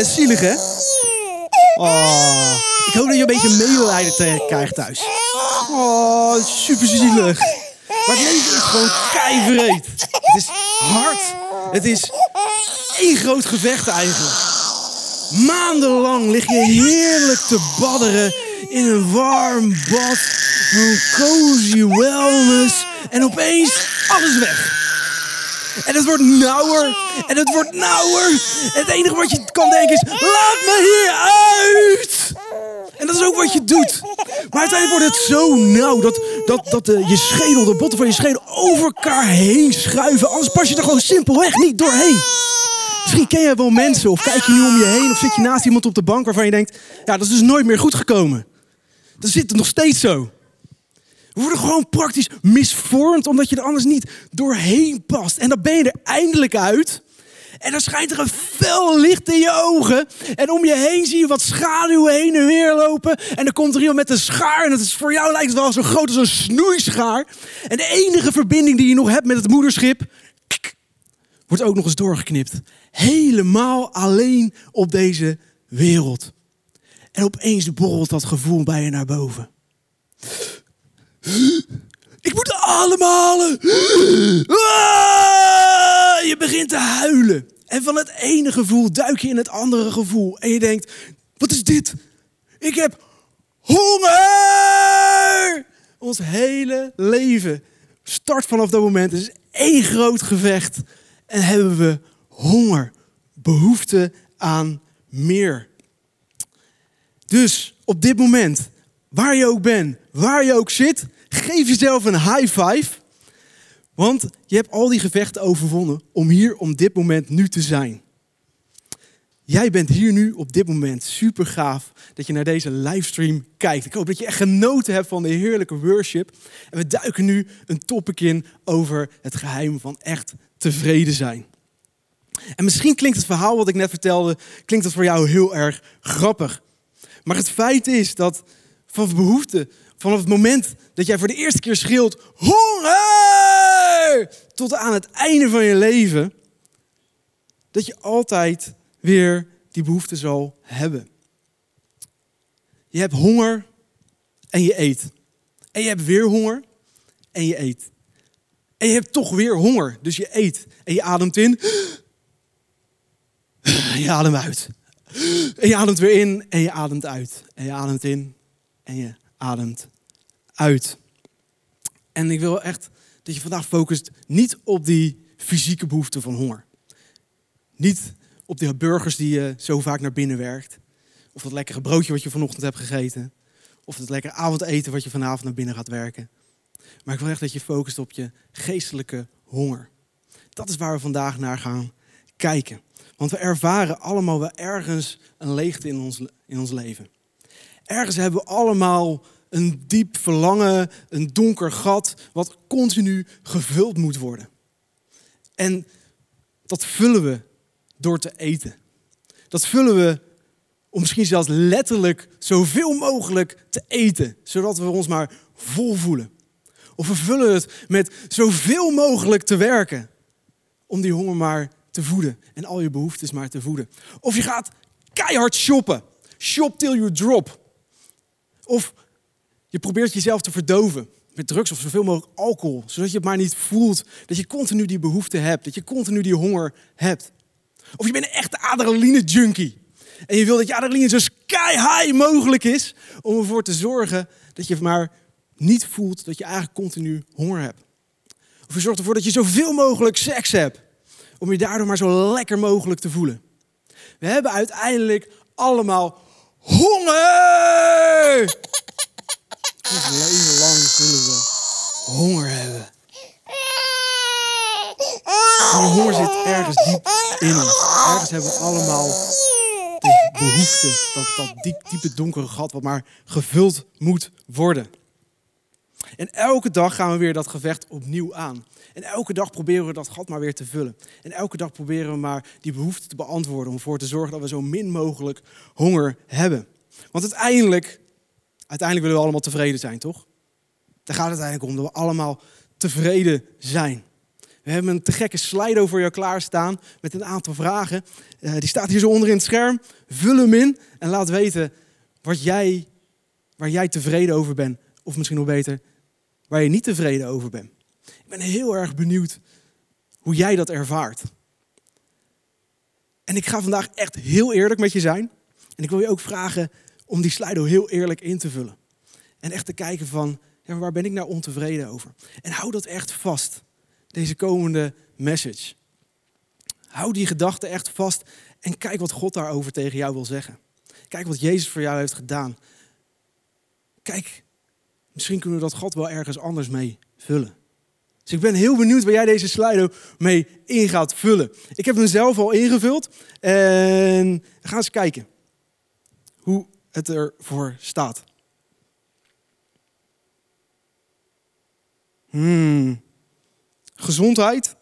En zielig, hè? Oh, ik hoop dat je een beetje medelijden krijgt thuis. Oh, super zielig. Maar het leven is gewoon keivreed. Het is hard. Het is één groot gevecht eigenlijk. Maandenlang lig je heerlijk te badderen in een warm bad. Een cozy wellness. En opeens alles weg. En het wordt nauwer. En het wordt nauwer. En het enige wat je kan denken is: laat me hier uit. En dat is ook wat je doet. Maar uiteindelijk wordt het zo nauw dat, dat, dat eh, je schedel, de botten van je schedel over elkaar heen schuiven. Anders pas je er gewoon simpelweg niet doorheen. Misschien ken je wel mensen of kijk je nu om je heen of zit je naast iemand op de bank waarvan je denkt, ja, dat is dus nooit meer goed gekomen. Dat zit er nog steeds zo. We worden gewoon praktisch misvormd omdat je er anders niet doorheen past. En dan ben je er eindelijk uit. En dan schijnt er een fel licht in je ogen. En om je heen zie je wat schaduwen heen en weer lopen. En dan komt er iemand met een schaar. En het is voor jou lijkt het wel zo groot als een snoeischaar. En de enige verbinding die je nog hebt met het moederschip... wordt ook nog eens doorgeknipt. Helemaal alleen op deze wereld. En opeens borrelt dat gevoel bij je naar boven. Ik moet ademhalen. Ah, Je begint te huilen. En van het ene gevoel duik je in het andere gevoel. En je denkt, wat is dit? Ik heb honger! Ons hele leven start vanaf dat moment. Het is één groot gevecht. En hebben we honger. Behoefte aan meer. Dus op dit moment, waar je ook bent, waar je ook zit, geef jezelf een high five. Want je hebt al die gevechten overwonnen om hier op dit moment nu te zijn. Jij bent hier nu op dit moment. Super gaaf dat je naar deze livestream kijkt. Ik hoop dat je echt genoten hebt van de heerlijke worship. En we duiken nu een topic in over het geheim van echt tevreden zijn. En misschien klinkt het verhaal wat ik net vertelde, klinkt het voor jou heel erg grappig. Maar het feit is dat vanaf behoefte, vanaf het moment dat jij voor de eerste keer schreeuwt, honger, tot aan het einde van je leven, dat je altijd weer die behoefte zal hebben. Je hebt honger en je eet. En je hebt weer honger en je eet. En je hebt toch weer honger, dus je eet. En je ademt in. En je ademt uit. En je ademt weer in en je ademt uit. En je ademt in en je ademt uit. En ik wil echt dat je vandaag focust niet op die fysieke behoefte van honger. Niet op die burgers die je zo vaak naar binnen werkt. Of dat lekkere broodje wat je vanochtend hebt gegeten. Of dat lekkere avondeten wat je vanavond naar binnen gaat werken. Maar ik wil echt dat je focust op je geestelijke honger. Dat is waar we vandaag naar gaan kijken. Want we ervaren allemaal wel ergens een leegte in ons, in ons leven. Ergens hebben we allemaal een diep verlangen, een donker gat, wat continu gevuld moet worden. En dat vullen we door te eten. Dat vullen we om misschien zelfs letterlijk zoveel mogelijk te eten, zodat we ons maar vol voelen. Of we vullen het met zoveel mogelijk te werken, om die honger maar te voeden en al je behoeftes maar te voeden. Of je gaat keihard shoppen. Shop till you drop. Of je probeert jezelf te verdoven met drugs of zoveel mogelijk alcohol, zodat je het maar niet voelt dat je continu die behoefte hebt, dat je continu die honger hebt. Of je bent een echte adrenaline junkie en je wil dat je adrenaline zo sky high mogelijk is om ervoor te zorgen dat je maar niet voelt dat je eigenlijk continu honger hebt. Of je zorgt ervoor dat je zoveel mogelijk seks hebt om je daardoor maar zo lekker mogelijk te voelen. We hebben uiteindelijk allemaal honger. Ons leven lang zullen we honger hebben. Maar honger zit ergens diep in ons. Ergens hebben we allemaal de behoefte, dat, dat diep, diepe donkere gat wat maar gevuld moet worden. En elke dag gaan we weer dat gevecht opnieuw aan. En elke dag proberen we dat gat maar weer te vullen. En elke dag proberen we maar die behoefte te beantwoorden om ervoor te zorgen dat we zo min mogelijk honger hebben. Want uiteindelijk, uiteindelijk willen we allemaal tevreden zijn, toch? Daar gaat het uiteindelijk om, dat we allemaal tevreden zijn. We hebben een te gekke Slido voor jou klaarstaan met een aantal vragen. Uh, die staat hier zo onder in het scherm. Vul hem in en laat weten wat jij, waar jij tevreden over bent. Of misschien nog beter, waar je niet tevreden over bent. Ik ben heel erg benieuwd hoe jij dat ervaart. En ik ga vandaag echt heel eerlijk met je zijn. En ik wil je ook vragen om die Slido heel eerlijk in te vullen. En echt te kijken van, ja, waar ben ik nou ontevreden over? En hou dat echt vast, deze komende message. Hou die gedachte echt vast en kijk wat God daarover tegen jou wil zeggen. Kijk wat Jezus voor jou heeft gedaan. Kijk, misschien kunnen we dat God wel ergens anders mee vullen. Dus ik ben heel benieuwd waar jij deze Slido mee in gaat vullen. Ik heb hem zelf al ingevuld en gaan eens kijken hoe het ervoor staat. Hmm. Gezondheid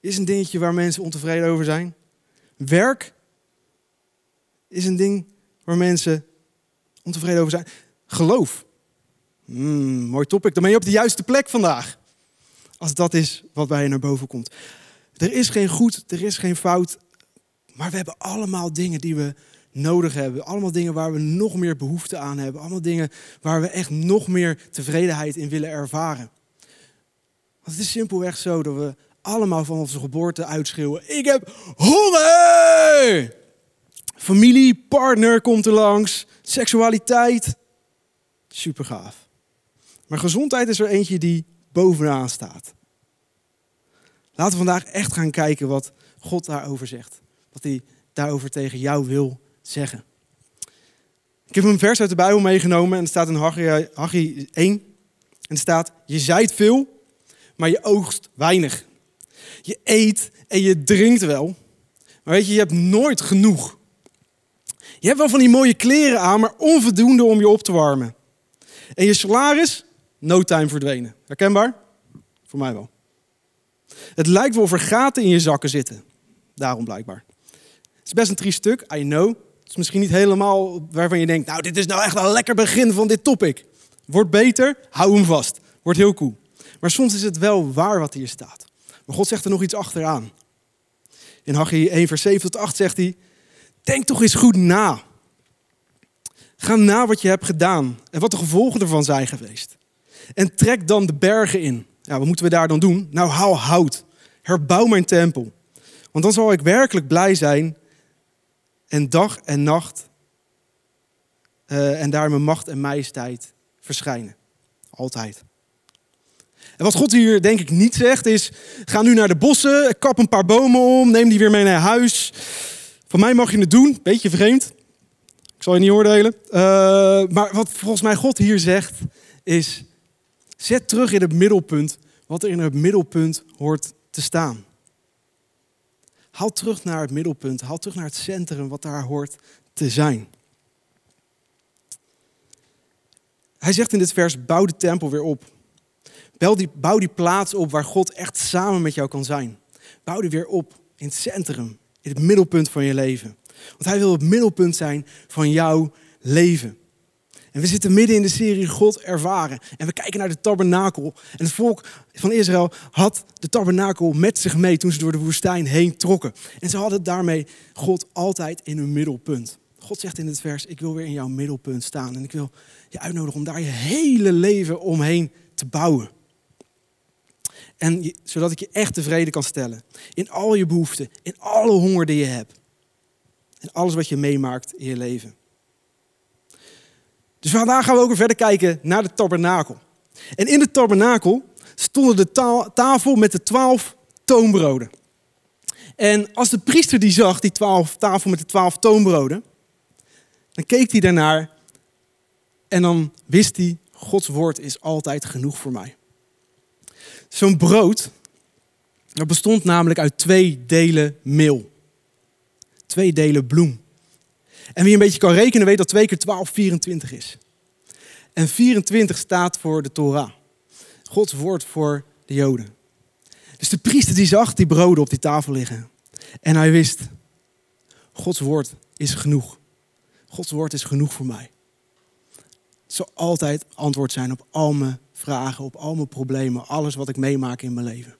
is een dingetje waar mensen ontevreden over zijn. Werk is een ding waar mensen ontevreden over zijn. Geloof. Hmm, mooi topic. Dan ben je op de juiste plek vandaag. Als dat is wat bij je naar boven komt. Er is geen goed, er is geen fout. Maar we hebben allemaal dingen die we nodig hebben. Allemaal dingen waar we nog meer behoefte aan hebben. Allemaal dingen waar we echt nog meer tevredenheid in willen ervaren. Want het is simpelweg zo dat we allemaal van onze geboorte uitschreeuwen: Ik heb honger! Familie, partner komt er langs, seksualiteit. Super gaaf. Maar gezondheid is er eentje die bovenaan staat. Laten we vandaag echt gaan kijken wat God daarover zegt. Wat hij daarover tegen jou wil zeggen. Ik heb een vers uit de Bijbel meegenomen en het staat in Haggai 1. En er staat, je zaait veel, maar je oogst weinig. Je eet en je drinkt wel, maar weet je, je hebt nooit genoeg. Je hebt wel van die mooie kleren aan, maar onvoldoende om je op te warmen. En je salaris, no time verdwenen. Herkenbaar? Voor mij wel. Het lijkt wel of er gaten in je zakken zitten. Daarom blijkbaar. Het is best een triest stuk, I know. Het is misschien niet helemaal waarvan je denkt, nou dit is nou echt een lekker begin van dit topic. Wordt beter, hou hem vast. Wordt heel cool. Maar soms is het wel waar wat hier staat. Maar God zegt er nog iets achteraan. In Haggai 1 vers 7 tot 8 zegt hij, denk toch eens goed na. Ga na wat je hebt gedaan en wat de gevolgen ervan zijn geweest. En trek dan de bergen in. Ja, wat moeten we daar dan doen? Nou, haal hout. Herbouw mijn tempel. Want dan zal ik werkelijk blij zijn en dag en nacht uh, en daar mijn macht en majesteit verschijnen. Altijd. En wat God hier denk ik niet zegt is, ga nu naar de bossen, kap een paar bomen om, neem die weer mee naar huis. Van mij mag je het doen, beetje vreemd. Ik zal je niet oordelen. Uh, maar wat volgens mij God hier zegt is, zet terug in het middelpunt wat er in het middelpunt hoort te staan. Haal terug naar het middelpunt, haal terug naar het centrum wat daar hoort te zijn. Hij zegt in dit vers, bouw de tempel weer op. Bouw die, bouw die plaats op waar God echt samen met jou kan zijn. Bouw die weer op in het centrum, in het middelpunt van je leven. Want hij wil het middelpunt zijn van jouw leven. En we zitten midden in de serie God ervaren. En we kijken naar de tabernakel. En het volk van Israël had de tabernakel met zich mee toen ze door de woestijn heen trokken. En ze hadden daarmee God altijd in hun middelpunt. God zegt in het vers, ik wil weer in jouw middelpunt staan. En ik wil je uitnodigen om daar je hele leven omheen te bouwen. En zodat ik je echt tevreden kan stellen. In al je behoeften, in alle honger die je hebt. En alles wat je meemaakt in je leven. Dus vandaag gaan we ook verder kijken naar de tabernakel. En in de tabernakel stonden de tafel met de twaalf toonbroden. En als de priester die zag, die twaalf, tafel met de twaalf toonbroden, dan keek hij daarnaar en dan wist hij, Gods woord is altijd genoeg voor mij. Zo'n brood, bestond namelijk uit twee delen meel. Twee delen bloem. En wie een beetje kan rekenen weet dat 2 keer 12 24 is. En 24 staat voor de Torah. Gods woord voor de Joden. Dus de priester die zag die broden op die tafel liggen. En hij wist, Gods woord is genoeg. Gods woord is genoeg voor mij. Het zal altijd antwoord zijn op al mijn vragen, op al mijn problemen, alles wat ik meemaak in mijn leven.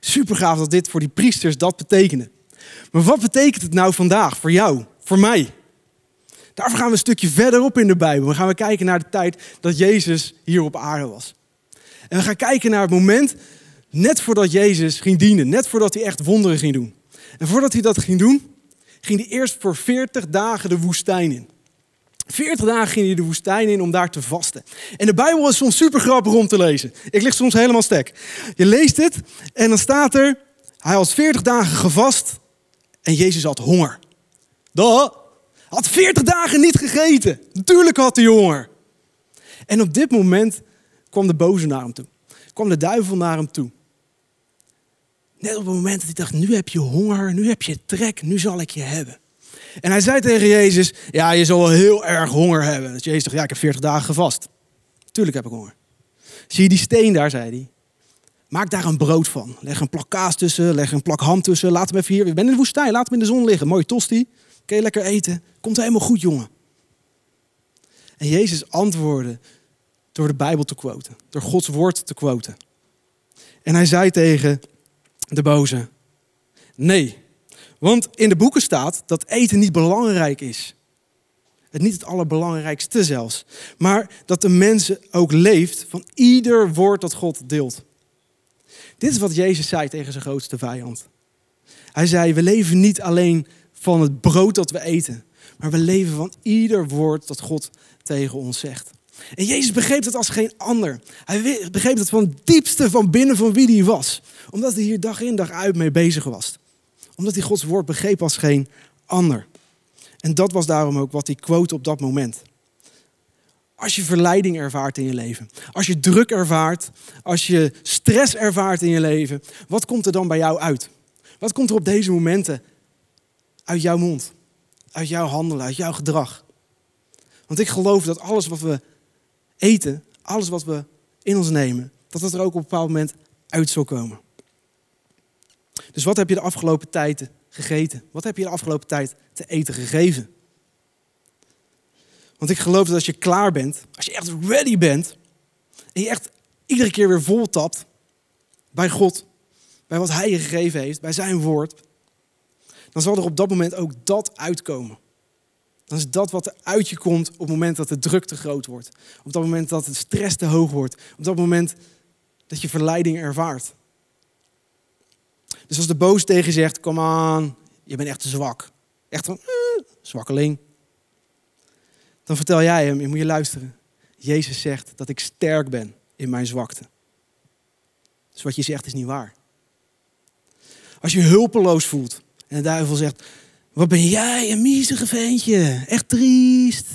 Super gaaf dat dit voor die priesters dat betekende. Maar wat betekent het nou vandaag voor jou, voor mij? Daarvoor gaan we een stukje verderop in de Bijbel. Dan gaan we kijken naar de tijd dat Jezus hier op aarde was. En we gaan kijken naar het moment net voordat Jezus ging dienen. Net voordat hij echt wonderen ging doen. En voordat hij dat ging doen, ging hij eerst voor 40 dagen de woestijn in. 40 dagen ging hij de woestijn in om daar te vasten. En de Bijbel is soms super grappig om te lezen. Ik lig soms helemaal stek. Je leest het en dan staat er, hij had 40 dagen gevast en Jezus had honger. Had 40 dagen niet gegeten. Natuurlijk had hij honger. En op dit moment kwam de boze naar hem toe. Kwam de duivel naar hem toe. Net op het moment dat hij dacht, nu heb je honger, nu heb je trek, nu zal ik je hebben. En hij zei tegen Jezus, ja, je zal wel heel erg honger hebben. Dus Jezus dacht, ja, ik heb 40 dagen gevast. Tuurlijk heb ik honger. Zie je die steen daar, zei hij. Maak daar een brood van. Leg een plak kaas tussen, leg een plak ham tussen. Laat hem even hier, ik ben in de woestijn, laat hem in de zon liggen. Mooi tosti, kun je lekker eten. Komt helemaal goed, jongen. En Jezus antwoordde door de Bijbel te quoten. Door Gods woord te quoten. En hij zei tegen de boze, nee, want in de boeken staat dat eten niet belangrijk is. Het niet het allerbelangrijkste zelfs. Maar dat de mens ook leeft van ieder woord dat God deelt. Dit is wat Jezus zei tegen zijn grootste vijand. Hij zei, we leven niet alleen van het brood dat we eten. Maar we leven van ieder woord dat God tegen ons zegt. En Jezus begreep dat als geen ander. Hij begreep dat van het diepste van binnen van wie hij was. Omdat hij hier dag in dag uit mee bezig was omdat hij Gods woord begreep als geen ander. En dat was daarom ook wat hij quote op dat moment. Als je verleiding ervaart in je leven, als je druk ervaart, als je stress ervaart in je leven, wat komt er dan bij jou uit? Wat komt er op deze momenten uit jouw mond, uit jouw handelen, uit jouw gedrag? Want ik geloof dat alles wat we eten, alles wat we in ons nemen, dat het er ook op een bepaald moment uit zal komen. Dus wat heb je de afgelopen tijd gegeten? Wat heb je de afgelopen tijd te eten gegeven? Want ik geloof dat als je klaar bent, als je echt ready bent, en je echt iedere keer weer vol tapt bij God, bij wat Hij je gegeven heeft, bij Zijn woord, dan zal er op dat moment ook dat uitkomen. Dan is dat wat er uit je komt op het moment dat de druk te groot wordt. Op dat moment dat de stress te hoog wordt. Op dat moment dat je verleiding ervaart. Dus als de boos tegen je zegt, kom aan, je bent echt zwak. Echt een eh, zwakkeling. Dan vertel jij hem, je moet je luisteren. Jezus zegt dat ik sterk ben in mijn zwakte. Dus wat je zegt is niet waar. Als je hulpeloos voelt en de duivel zegt, wat ben jij een miezige ventje, echt triest.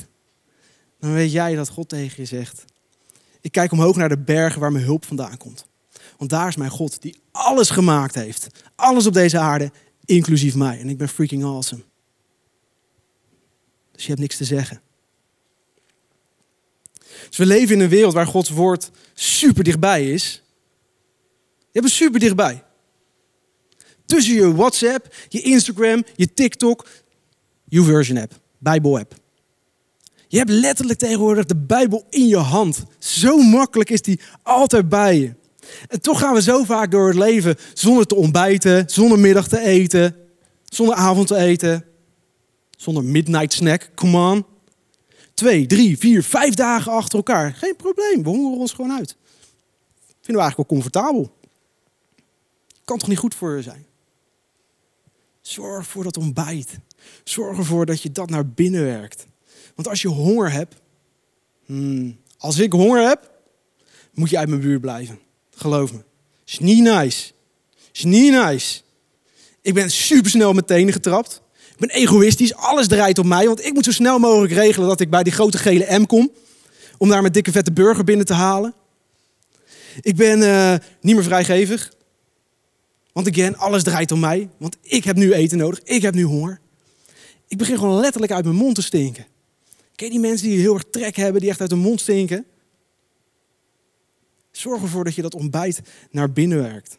Dan weet jij dat God tegen je zegt, ik kijk omhoog naar de bergen waar mijn hulp vandaan komt. Want daar is mijn God die alles gemaakt heeft. Alles op deze aarde, inclusief mij. En ik ben freaking awesome. Dus je hebt niks te zeggen. Dus we leven in een wereld waar Gods woord super dichtbij is. Je hebt super dichtbij. Tussen je WhatsApp, je Instagram, je TikTok, je version app, Bijbel app. Je hebt letterlijk tegenwoordig de Bijbel in je hand. Zo makkelijk is die altijd bij je. En toch gaan we zo vaak door het leven zonder te ontbijten, zonder middag te eten, zonder avond te eten, zonder midnight snack. Come on. Twee, drie, vier, vijf dagen achter elkaar. Geen probleem, we hongeren ons gewoon uit. Vinden we eigenlijk wel comfortabel. Kan toch niet goed voor je zijn? Zorg voor dat ontbijt. Zorg ervoor dat je dat naar binnen werkt. Want als je honger hebt, hmm, als ik honger heb, moet je uit mijn buurt blijven. Geloof me. Is niet nice. Is niet nice. Ik ben super snel met tenen getrapt. Ik ben egoïstisch. Alles draait om mij. Want ik moet zo snel mogelijk regelen dat ik bij die grote gele M kom. Om daar mijn dikke vette burger binnen te halen. Ik ben uh, niet meer vrijgevig. Want again, alles draait om mij. Want ik heb nu eten nodig. Ik heb nu honger. Ik begin gewoon letterlijk uit mijn mond te stinken. Ken je die mensen die heel erg trek hebben, die echt uit hun mond stinken? Zorg ervoor dat je dat ontbijt naar binnen werkt.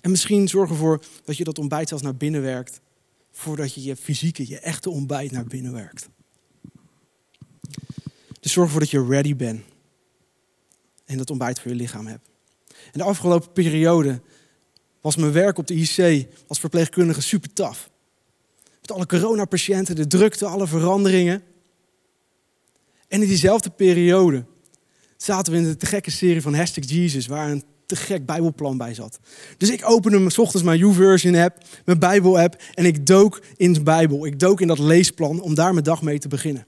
En misschien zorg ervoor dat je dat ontbijt zelfs naar binnen werkt. Voordat je je fysieke, je echte ontbijt naar binnen werkt. Dus zorg ervoor dat je ready bent. En dat ontbijt voor je lichaam hebt. En de afgelopen periode was mijn werk op de IC als verpleegkundige super taf. Met alle coronapatiënten, de drukte, alle veranderingen. En in diezelfde periode zaten we in de te gekke serie van Hashtag Jesus, waar een te gek Bijbelplan bij zat. Dus ik opende m ochtends mijn YouVersion app, mijn Bijbel app, en ik dook in de Bijbel. Ik dook in dat leesplan om daar mijn dag mee te beginnen.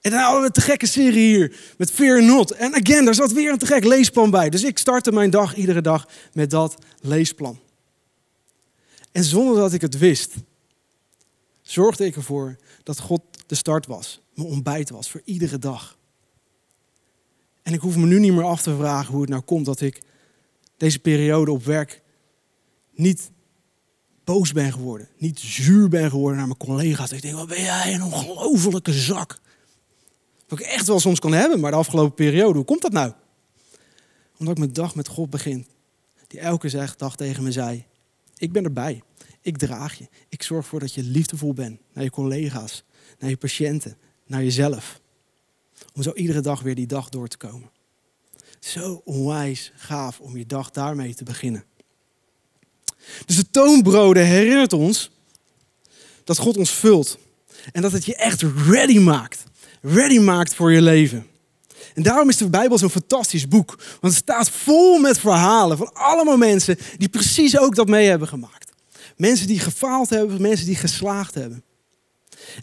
En dan hadden we een te gekke serie hier met Fear Not. En again, daar zat weer een te gek leesplan bij. Dus ik startte mijn dag iedere dag met dat leesplan. En zonder dat ik het wist, zorgde ik ervoor dat God de start was. Mijn ontbijt was voor iedere dag. En ik hoef me nu niet meer af te vragen hoe het nou komt dat ik deze periode op werk niet boos ben geworden. Niet zuur ben geworden naar mijn collega's. Ik denk, wat ben jij een ongelofelijke zak. Wat ik echt wel soms kan hebben, maar de afgelopen periode, hoe komt dat nou? Omdat ik mijn dag met God begin. Die elke dag tegen me zei, ik ben erbij. Ik draag je. Ik zorg ervoor dat je liefdevol bent naar je collega's, naar je patiënten, naar jezelf. Om zo iedere dag weer die dag door te komen. Zo onwijs gaaf om je dag daarmee te beginnen. Dus de toonbroden herinnert ons dat God ons vult. En dat het je echt ready maakt. Ready maakt voor je leven. En daarom is de Bijbel zo'n fantastisch boek. Want het staat vol met verhalen van allemaal mensen die precies ook dat mee hebben gemaakt. Mensen die gefaald hebben, mensen die geslaagd hebben.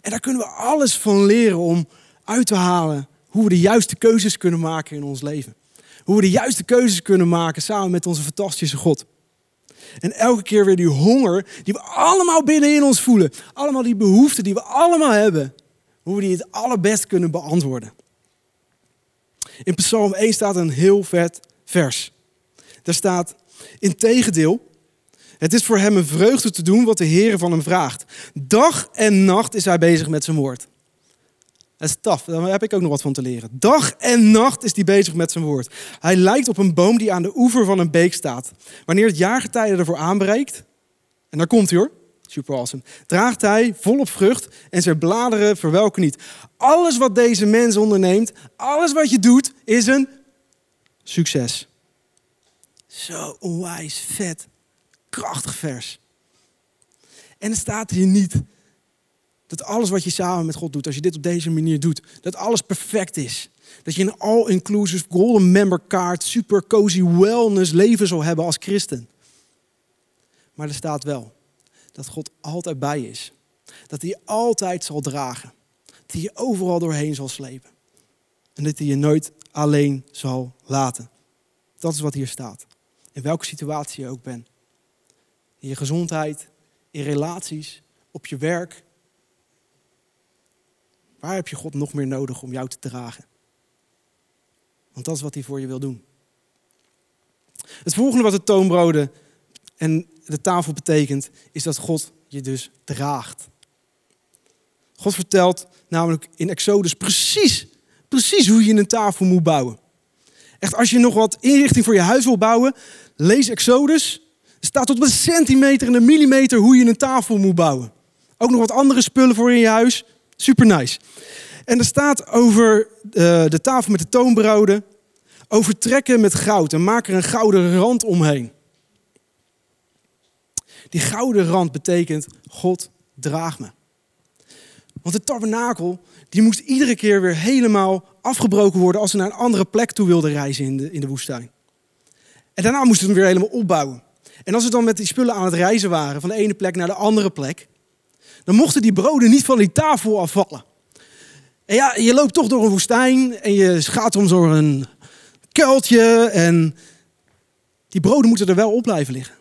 En daar kunnen we alles van leren om uit te halen hoe we de juiste keuzes kunnen maken in ons leven. Hoe we de juiste keuzes kunnen maken samen met onze fantastische God. En elke keer weer die honger die we allemaal binnenin ons voelen. Allemaal die behoeften die we allemaal hebben. Hoe we die het allerbest kunnen beantwoorden. In Psalm 1 staat een heel vet vers. Daar staat, integendeel, het is voor hem een vreugde te doen wat de Heer van hem vraagt. Dag en nacht is hij bezig met zijn woord. Dat is taf, daar heb ik ook nog wat van te leren. Dag en nacht is hij bezig met zijn woord. Hij lijkt op een boom die aan de oever van een beek staat. Wanneer het jaargetijde ervoor aanbreekt, en daar komt hij hoor, super awesome, draagt hij volop vrucht en zijn bladeren verwelken niet. Alles wat deze mens onderneemt, alles wat je doet, is een succes. Zo onwijs vet, krachtig vers. En er staat hier niet dat alles wat je samen met God doet, als je dit op deze manier doet, dat alles perfect is. Dat je een all-inclusive golden member kaart, super cozy wellness leven zal hebben als christen. Maar er staat wel dat God altijd bij is. Dat hij altijd zal dragen. Dat hij je overal doorheen zal slepen. En dat hij je nooit alleen zal laten. Dat is wat hier staat. In welke situatie je ook bent. In je gezondheid, in relaties, op je werk, Waar heb je God nog meer nodig om jou te dragen? Want dat is wat hij voor je wil doen. Het volgende wat de toonbroden en de tafel betekent, is dat God je dus draagt. God vertelt namelijk in Exodus precies, precies hoe je een tafel moet bouwen. Echt, als je nog wat inrichting voor je huis wil bouwen, lees Exodus. Er staat tot een centimeter en een millimeter hoe je een tafel moet bouwen. Ook nog wat andere spullen voor in je huis. Super nice. En er staat over uh, de tafel met de toonbroden. Overtrekken met goud en maak er een gouden rand omheen. Die gouden rand betekent God draag me. Want de tabernakel die moest iedere keer weer helemaal afgebroken worden als ze naar een andere plek toe wilden reizen in de, in de woestijn. En daarna moesten ze hem weer helemaal opbouwen. En als ze dan met die spullen aan het reizen waren van de ene plek naar de andere plek, dan mochten die broden niet van die tafel afvallen. En ja, je loopt toch door een woestijn en je gaat om door een kuiltje en die broden moeten er wel op blijven liggen.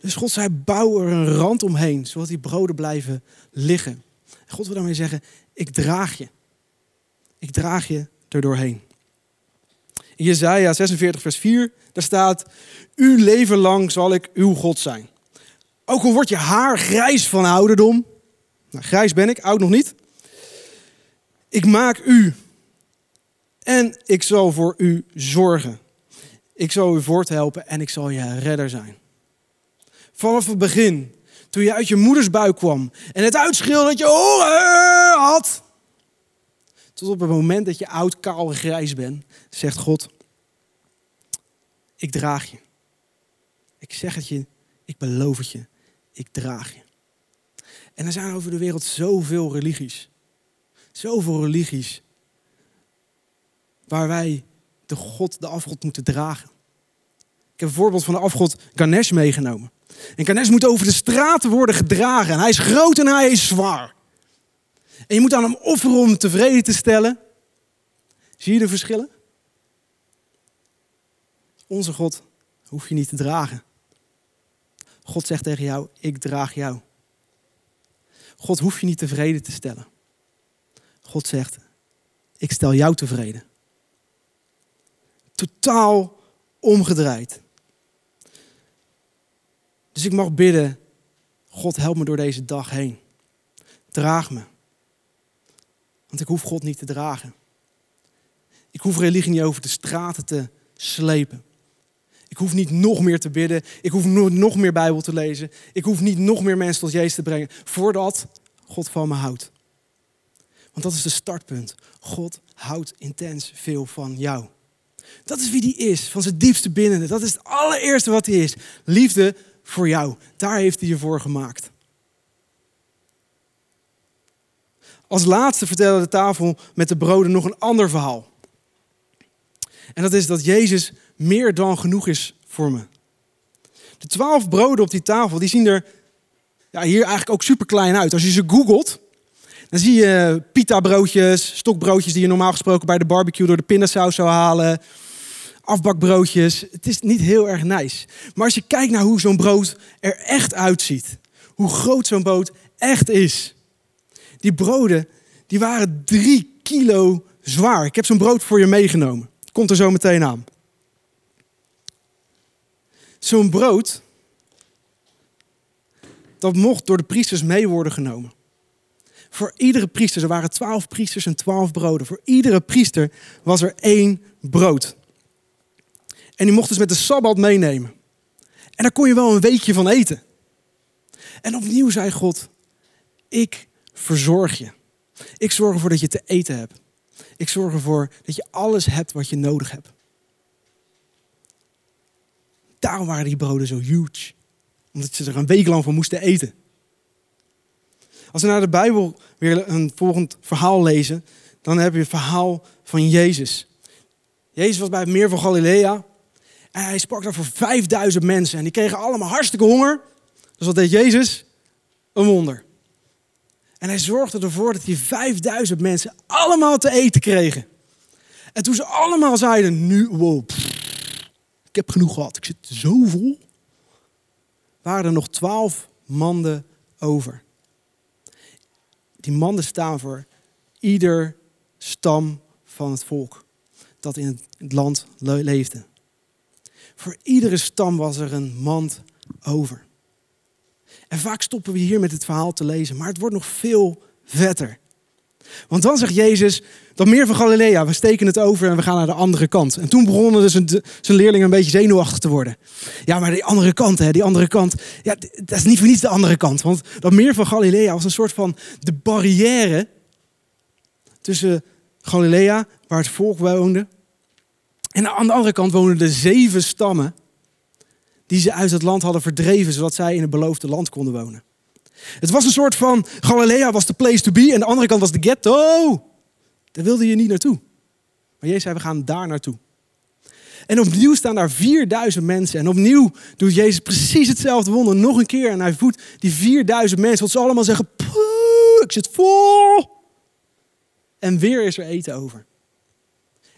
Dus God zei, bouw er een rand omheen, zodat die broden blijven liggen. En God wil daarmee zeggen, ik draag je. Ik draag je er doorheen. In Jezaja 46 vers 4, daar staat, uw leven lang zal ik uw God zijn. Ook al wordt je haar grijs van ouderdom, nou, grijs ben ik, oud nog niet. Ik maak u en ik zal voor u zorgen. Ik zal u voorthelpen en ik zal je redder zijn. Vanaf het begin, toen je uit je moeders buik kwam en het uitschreeuwde dat je honger had, tot op het moment dat je oud, kaal en grijs bent, zegt God, ik draag je. Ik zeg het je, ik beloof het je, ik draag je. En er zijn over de wereld zoveel religies. Zoveel religies. Waar wij de God, de afgod moeten dragen. Ik heb een voorbeeld van de afgod Ganesh meegenomen. En Ganesh moet over de straten worden gedragen. En hij is groot en hij is zwaar. En je moet aan hem offeren om tevreden te stellen. Zie je de verschillen? Onze God hoef je niet te dragen. God zegt tegen jou, ik draag jou. God hoef je niet tevreden te stellen. God zegt, ik stel jou tevreden. Totaal omgedraaid. Dus ik mag bidden, God help me door deze dag heen. Draag me. Want ik hoef God niet te dragen. Ik hoef religie niet over de straten te slepen. Ik hoef niet nog meer te bidden. Ik hoef nog meer Bijbel te lezen. Ik hoef niet nog meer mensen tot Jezus te brengen. Voordat God van me houdt. Want dat is de startpunt. God houdt intens veel van jou. Dat is wie die is, van zijn diepste binnen. Dat is het allereerste wat hij is. Liefde voor jou. Daar heeft hij je voor gemaakt. Als laatste vertelde de tafel met de broden nog een ander verhaal. En dat is dat Jezus meer dan genoeg is voor me. De twaalf broden op die tafel, die zien er ja, hier eigenlijk ook super klein uit. Als je ze googelt, dan zie je pita broodjes, stokbroodjes die je normaal gesproken bij de barbecue door de pindasaus zou halen. Afbakbroodjes. Het is niet heel erg nice. Maar als je kijkt naar hoe zo'n brood er echt uitziet. Hoe groot zo'n brood echt is. Die broden, die waren drie kilo zwaar. Ik heb zo'n brood voor je meegenomen. Komt er zo meteen aan. Zo'n brood, dat mocht door de priesters mee worden genomen. Voor iedere priester, er waren twaalf priesters en twaalf broden. Voor iedere priester was er één brood. En die mocht dus met de Sabbat meenemen. En daar kon je wel een weekje van eten. En opnieuw zei God, ik verzorg je. Ik zorg ervoor dat je te eten hebt. Ik zorg ervoor dat je alles hebt wat je nodig hebt. Daarom waren die broden zo huge. Omdat ze er een week lang van moesten eten. Als we naar de Bijbel weer een volgend verhaal lezen, dan heb je het verhaal van Jezus. Jezus was bij het meer van Galilea. En hij sprak daar voor 5000 mensen. En die kregen allemaal hartstikke honger. Dus wat deed Jezus? Een wonder. En hij zorgde ervoor dat die 5000 mensen allemaal te eten kregen. En toen ze allemaal zeiden, nu, wow, ik heb genoeg gehad, ik zit zo vol, waren er nog twaalf manden over. Die manden staan voor ieder stam van het volk dat in het land leefde. Voor iedere stam was er een mand over. En vaak stoppen we hier met het verhaal te lezen, maar het wordt nog veel vetter. Want dan zegt Jezus, dat meer van Galilea, we steken het over en we gaan naar de andere kant. En toen begonnen dus zijn leerlingen een beetje zenuwachtig te worden. Ja, maar die andere kant, hè, die andere kant, ja, dat is niet voor niets de andere kant. Want dat meer van Galilea was een soort van de barrière tussen Galilea, waar het volk woonde, en aan de andere kant woonden de zeven stammen die ze uit het land hadden verdreven, zodat zij in het beloofde land konden wonen. Het was een soort van, Galilea was de place to be en de andere kant was de ghetto. Daar wilde je niet naartoe. Maar Jezus zei, we gaan daar naartoe. En opnieuw staan daar 4000 mensen. En opnieuw doet Jezus precies hetzelfde wonder nog een keer. En hij voedt die 4000 mensen, wat ze allemaal zeggen, ik zit vol. En weer is er eten over.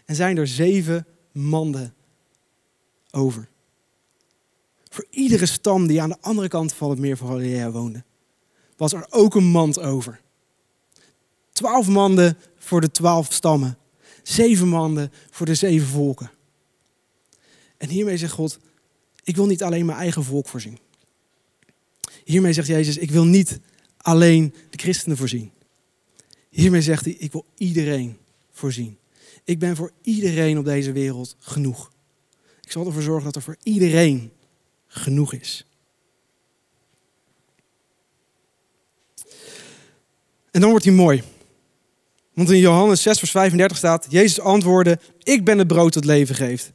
En zijn er zeven manden over. Voor iedere stam die aan de andere kant van het meer van Galilea woonde, was er ook een mand over. Twaalf manden voor de twaalf stammen. Zeven manden voor de zeven volken. En hiermee zegt God, ik wil niet alleen mijn eigen volk voorzien. Hiermee zegt Jezus, ik wil niet alleen de christenen voorzien. Hiermee zegt hij, ik wil iedereen voorzien. Ik ben voor iedereen op deze wereld genoeg. Ik zal ervoor zorgen dat er voor iedereen genoeg is. En dan wordt hij mooi. Want in Johannes 6, vers 35 staat: Jezus antwoordde: Ik ben het brood dat leven geeft.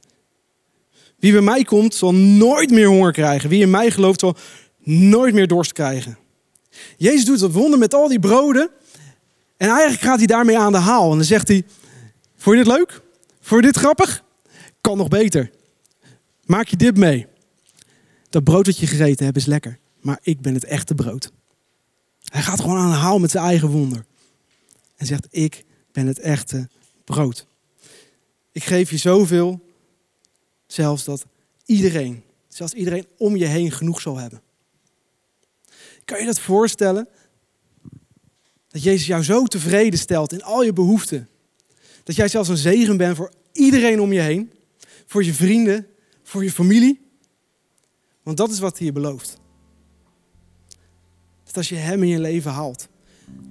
Wie bij mij komt, zal nooit meer honger krijgen. Wie in mij gelooft, zal nooit meer dorst krijgen. Jezus doet dat wonder met al die broden. En eigenlijk gaat hij daarmee aan de haal. En dan zegt hij, vond je dit leuk? Vond je dit grappig? Kan nog beter. Maak je dit mee. Dat brood dat je gegeten hebt is lekker. Maar ik ben het echte brood. Hij gaat gewoon aan de haal met zijn eigen wonder. En zegt, ik ben het echte brood. Ik geef je zoveel, zelfs dat iedereen, zelfs iedereen om je heen genoeg zal hebben. Kan je dat voorstellen? Dat Jezus jou zo tevreden stelt in al je behoeften. Dat jij zelfs een zegen bent voor iedereen om je heen. Voor je vrienden, voor je familie. Want dat is wat hij je belooft. Dat als je hem in je leven haalt,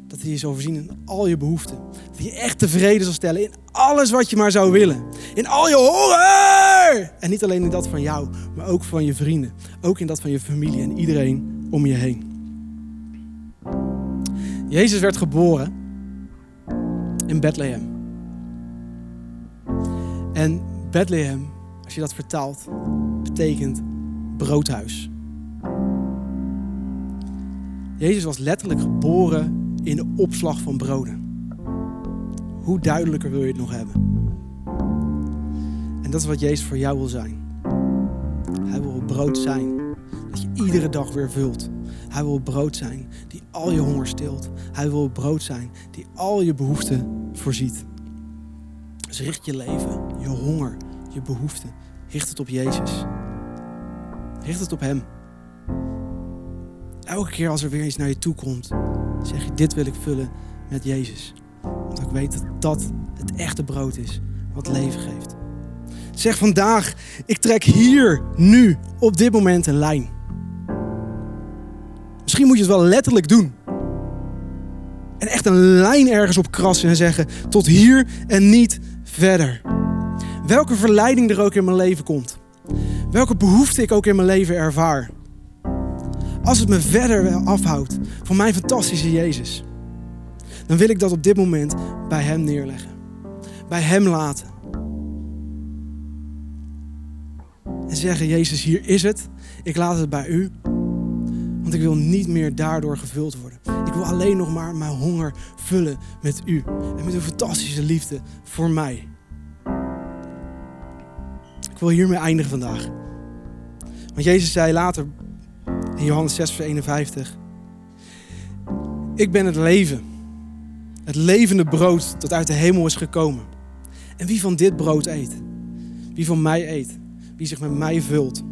dat hij je zal voorzien in al je behoeften. Dat hij je echt tevreden zal stellen in alles wat je maar zou willen. In al je honger! En niet alleen in dat van jou, maar ook van je vrienden. Ook in dat van je familie en iedereen om je heen. Jezus werd geboren in Bethlehem. En Bethlehem, als je dat vertaalt, betekent broodhuis. Jezus was letterlijk geboren in de opslag van broden. Hoe duidelijker wil je het nog hebben? En dat is wat Jezus voor jou wil zijn. Hij wil brood zijn dat je iedere dag weer vult. Hij wil brood zijn die al je honger stilt. Hij wil brood zijn die al je behoeften voorziet. Richt je leven, je honger, je behoeften, richt het op Jezus. Richt het op Hem. Elke keer als er weer iets naar je toe komt, zeg je: Dit wil ik vullen met Jezus. Want ik weet dat dat het echte brood is wat leven geeft. Zeg vandaag: Ik trek hier, nu, op dit moment een lijn. Misschien moet je het wel letterlijk doen. En echt een lijn ergens op krassen en zeggen: Tot hier en niet verder. Welke verleiding er ook in mijn leven komt. Welke behoefte ik ook in mijn leven ervaar. Als het me verder afhoudt van mijn fantastische Jezus. Dan wil ik dat op dit moment bij Hem neerleggen. Bij Hem laten. En zeggen, Jezus, hier is het. Ik laat het bij U. Want ik wil niet meer daardoor gevuld worden. Ik wil alleen nog maar mijn honger vullen met U. En met uw fantastische liefde voor mij. Ik wil hiermee eindigen vandaag. Want Jezus zei later in Johannes 6, vers 51. Ik ben het leven. Het levende brood dat uit de hemel is gekomen. En wie van dit brood eet, wie van mij eet, wie zich met mij vult,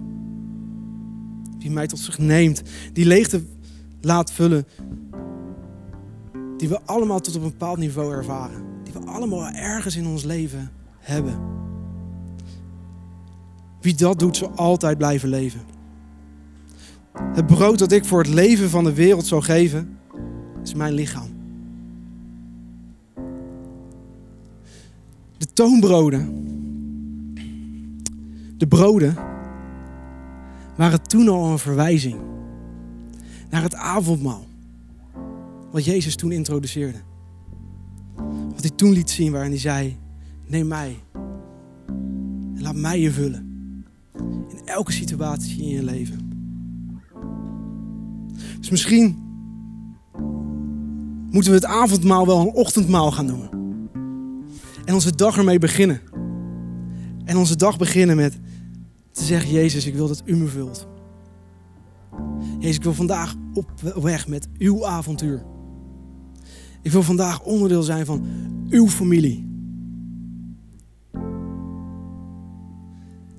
die mij tot zich neemt, die leegte laat vullen, die we allemaal tot op een bepaald niveau ervaren, die we allemaal ergens in ons leven hebben. Wie dat doet, zal altijd blijven leven. Het brood dat ik voor het leven van de wereld zal geven, is mijn lichaam. De toonbroden, de broden, waren toen al een verwijzing naar het avondmaal. Wat Jezus toen introduceerde. Wat hij toen liet zien waarin hij zei, neem mij en laat mij je vullen. In elke situatie in je leven. Dus misschien moeten we het avondmaal wel een ochtendmaal gaan noemen. En onze dag ermee beginnen. En onze dag beginnen met te zeggen, Jezus, ik wil dat u me vult. Jezus, ik wil vandaag op weg met uw avontuur. Ik wil vandaag onderdeel zijn van uw familie.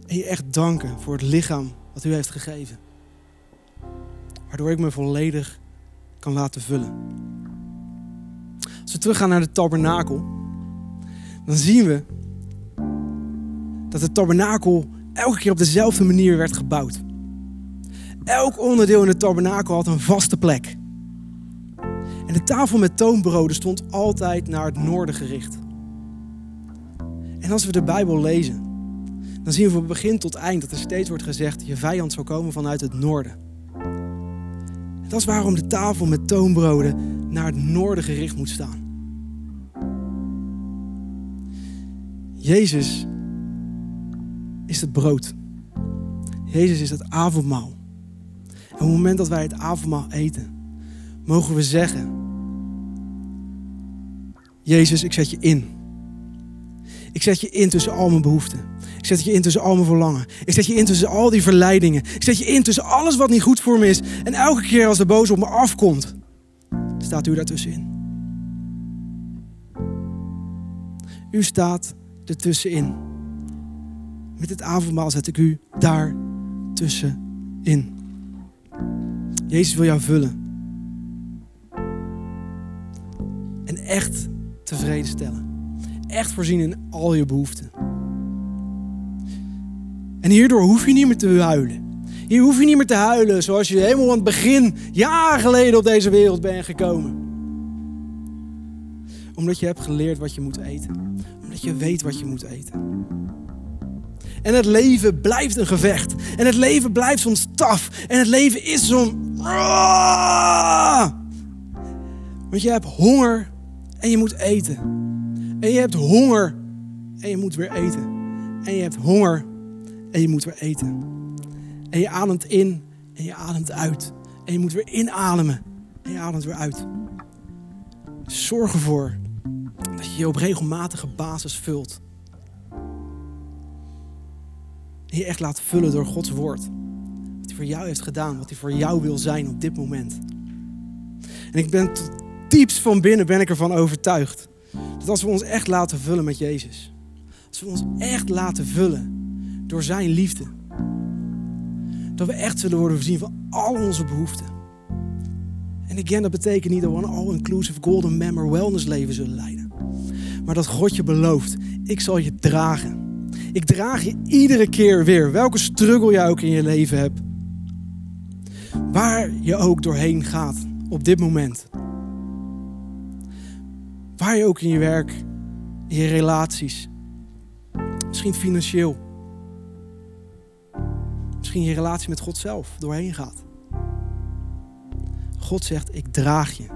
En je echt danken voor het lichaam wat u heeft gegeven. Waardoor ik me volledig kan laten vullen. Als we teruggaan naar de tabernakel, dan zien we dat de tabernakel elke keer op dezelfde manier werd gebouwd. Elk onderdeel in de tabernakel had een vaste plek. En de tafel met toonbroden stond altijd naar het noorden gericht. En als we de Bijbel lezen, dan zien we van begin tot eind dat er steeds wordt gezegd: je vijand zal komen vanuit het noorden. En dat is waarom de tafel met toonbroden naar het noorden gericht moet staan. Jezus is het brood Jezus is het avondmaal. En op het moment dat wij het avondmaal eten, mogen we zeggen: Jezus, ik zet je in. Ik zet je in tussen al mijn behoeften. Ik zet je in tussen al mijn verlangen. Ik zet je in tussen al die verleidingen. Ik zet je in tussen alles wat niet goed voor me is. En elke keer als de boze op me afkomt, staat u daartussenin. U staat ertussenin. Met het avondmaal zet ik u daar tussenin. Jezus wil jou vullen. En echt tevreden stellen. Echt voorzien in al je behoeften. En hierdoor hoef je niet meer te huilen. Hier hoef je niet meer te huilen zoals je helemaal aan het begin, jaren geleden op deze wereld bent gekomen. Omdat je hebt geleerd wat je moet eten. Omdat je weet wat je moet eten. En het leven blijft een gevecht. En het leven blijft soms taf. En het leven is zo'n... Want je hebt honger en je moet eten. En je hebt honger en je moet weer eten. En je hebt honger en je moet weer eten. En je ademt in en je ademt uit. En je moet weer inademen en je ademt weer uit. Zorg ervoor dat je je op regelmatige basis vult. Je echt laat vullen door Gods woord. Wat hij voor jou heeft gedaan, wat hij voor jou wil zijn op dit moment. En ik ben tot diepst van binnen ben ik ervan overtuigd. Dat als we ons echt laten vullen met Jezus. Als we ons echt laten vullen door zijn liefde. Dat we echt zullen worden voorzien van al onze behoeften. En again, dat betekent niet dat we een all-inclusive golden member wellness leven zullen leiden. Maar dat God je belooft, ik zal je dragen. Ik draag je iedere keer weer, welke struggle je ook in je leven hebt. Waar je ook doorheen gaat op dit moment. Waar je ook in je werk, in je relaties. Misschien financieel. Misschien je relatie met God zelf doorheen gaat. God zegt, ik draag je.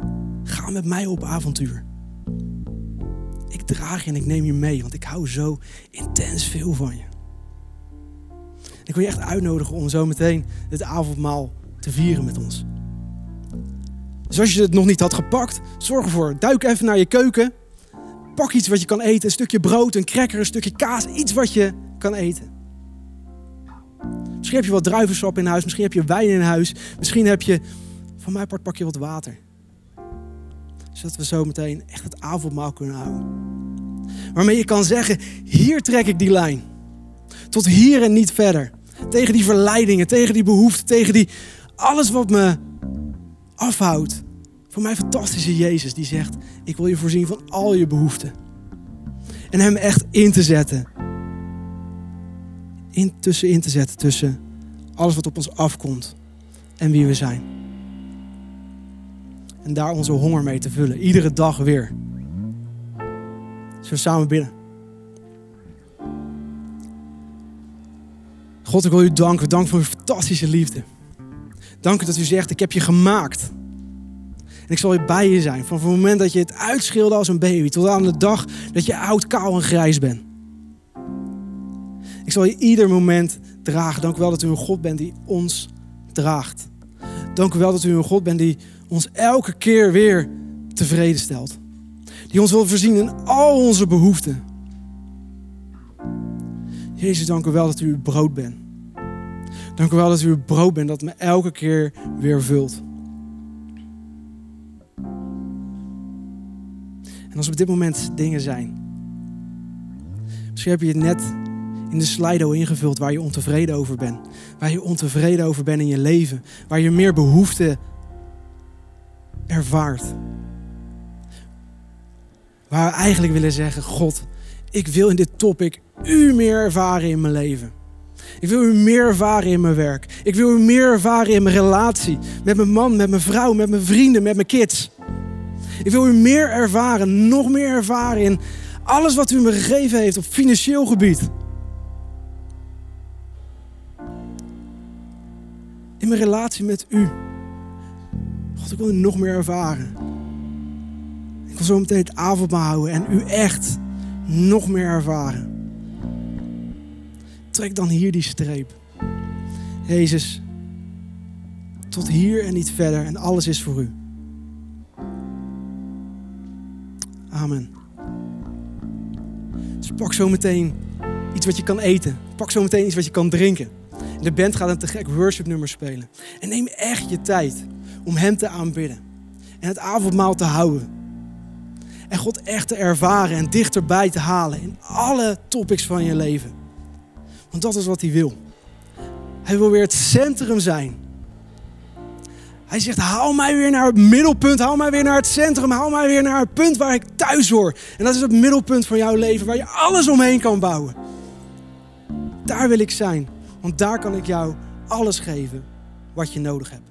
Ga met mij op avontuur. Ik draag je en ik neem je mee, want ik hou zo intens veel van je. Ik wil je echt uitnodigen om zo meteen het avondmaal te vieren met ons. Dus als je het nog niet had gepakt, zorg ervoor. Duik even naar je keuken. Pak iets wat je kan eten. Een stukje brood, een cracker, een stukje kaas. Iets wat je kan eten. Misschien heb je wat druivensap in huis. Misschien heb je wijn in huis. Misschien heb je, van mijn part pak je wat water. Zodat we zo meteen echt het avondmaal kunnen houden. Waarmee je kan zeggen, hier trek ik die lijn. Tot hier en niet verder. Tegen die verleidingen, tegen die behoeften, tegen die... Alles wat me afhoudt. Voor mijn fantastische Jezus die zegt, ik wil je voorzien van al je behoeften. En hem echt in te zetten. In, tussenin te zetten tussen alles wat op ons afkomt en wie we zijn. En daar onze honger mee te vullen. Iedere dag weer. Zullen samen binnen? God, ik wil u danken. Dank voor uw fantastische liefde. Dank u dat u zegt, ik heb je gemaakt. En ik zal je bij je zijn. Van het moment dat je het uitschilde als een baby. Tot aan de dag dat je oud, kaal en grijs bent. Ik zal je ieder moment dragen. Dank u wel dat u een God bent die ons draagt. Dank u wel dat u een God bent die ons elke keer weer tevreden stelt. Die ons wil voorzien in al onze behoeften. Jezus, dank u wel dat u brood bent. Dank u wel dat u brood bent dat me elke keer weer vult. En als op dit moment dingen zijn. Misschien heb je het net in de Slido ingevuld waar je ontevreden over bent. Waar je ontevreden over bent in je leven. Waar je meer behoefte ervaart. Waar we eigenlijk willen zeggen, God, ik wil in dit topic u meer ervaren in mijn leven. Ik wil u meer ervaren in mijn werk. Ik wil u meer ervaren in mijn relatie. Met mijn man, met mijn vrouw, met mijn vrienden, met mijn kids. Ik wil u meer ervaren, nog meer ervaren in alles wat u me gegeven heeft op financieel gebied. In mijn relatie met u. God, ik wil u nog meer ervaren. Ik wil zo meteen het avondmaal houden en u echt nog meer ervaren. Trek dan hier die streep. Jezus, tot hier en niet verder en alles is voor u. Amen. Dus pak zo meteen iets wat je kan eten. Pak zo meteen iets wat je kan drinken. De band gaat een te gek worship nummer spelen. En neem echt je tijd om Hem te aanbidden. En het avondmaal te houden. En God echt te ervaren en dichterbij te halen in alle topics van je leven. Want dat is wat Hij wil. Hij wil weer het centrum zijn. Hij zegt, haal mij weer naar het middelpunt, haal mij weer naar het centrum, haal mij weer naar het punt waar ik thuis hoor. En dat is het middelpunt van jouw leven, waar je alles omheen kan bouwen. Daar wil ik zijn, want daar kan ik jou alles geven wat je nodig hebt.